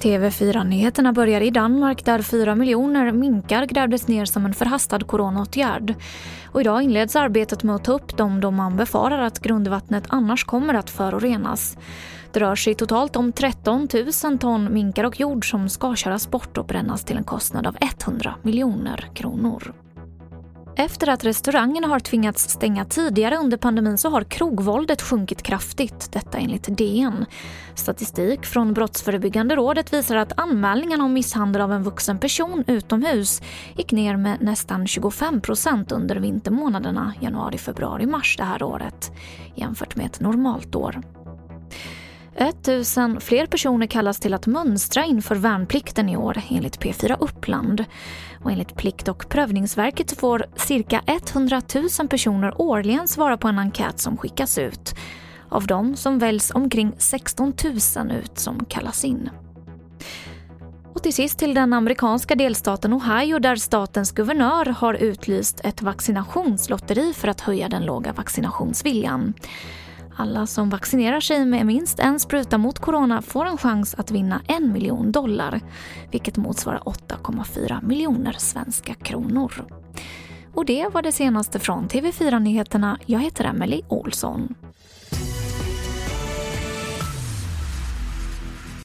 TV4-nyheterna börjar i Danmark där 4 miljoner minkar grävdes ner som en förhastad coronaåtgärd. Och idag inleds arbetet med att ta upp dem då man befarar att grundvattnet annars kommer att förorenas. Det rör sig totalt om 13 000 ton minkar och jord som ska köras bort och brännas till en kostnad av 100 miljoner kronor. Efter att restaurangerna har tvingats stänga tidigare under pandemin så har krogvåldet sjunkit kraftigt, detta enligt DN. Statistik från Brottsförebyggande rådet visar att anmälningarna om misshandel av en vuxen person utomhus gick ner med nästan 25 procent under vintermånaderna januari, februari, mars det här året jämfört med ett normalt år. 1000 fler personer kallas till att mönstra inför värnplikten i år enligt P4 Uppland. Och enligt Plikt och prövningsverket får cirka 100 000 personer årligen svara på en enkät som skickas ut. Av dem som väljs omkring 16 000 ut som kallas in. Och till sist till den amerikanska delstaten Ohio där statens guvernör har utlyst ett vaccinationslotteri för att höja den låga vaccinationsviljan. Alla som vaccinerar sig med minst en spruta mot corona får en chans att vinna en miljon dollar, vilket motsvarar 8,4 miljoner svenska kronor. Och det var det senaste från TV4 Nyheterna. Jag heter Emily Olsson.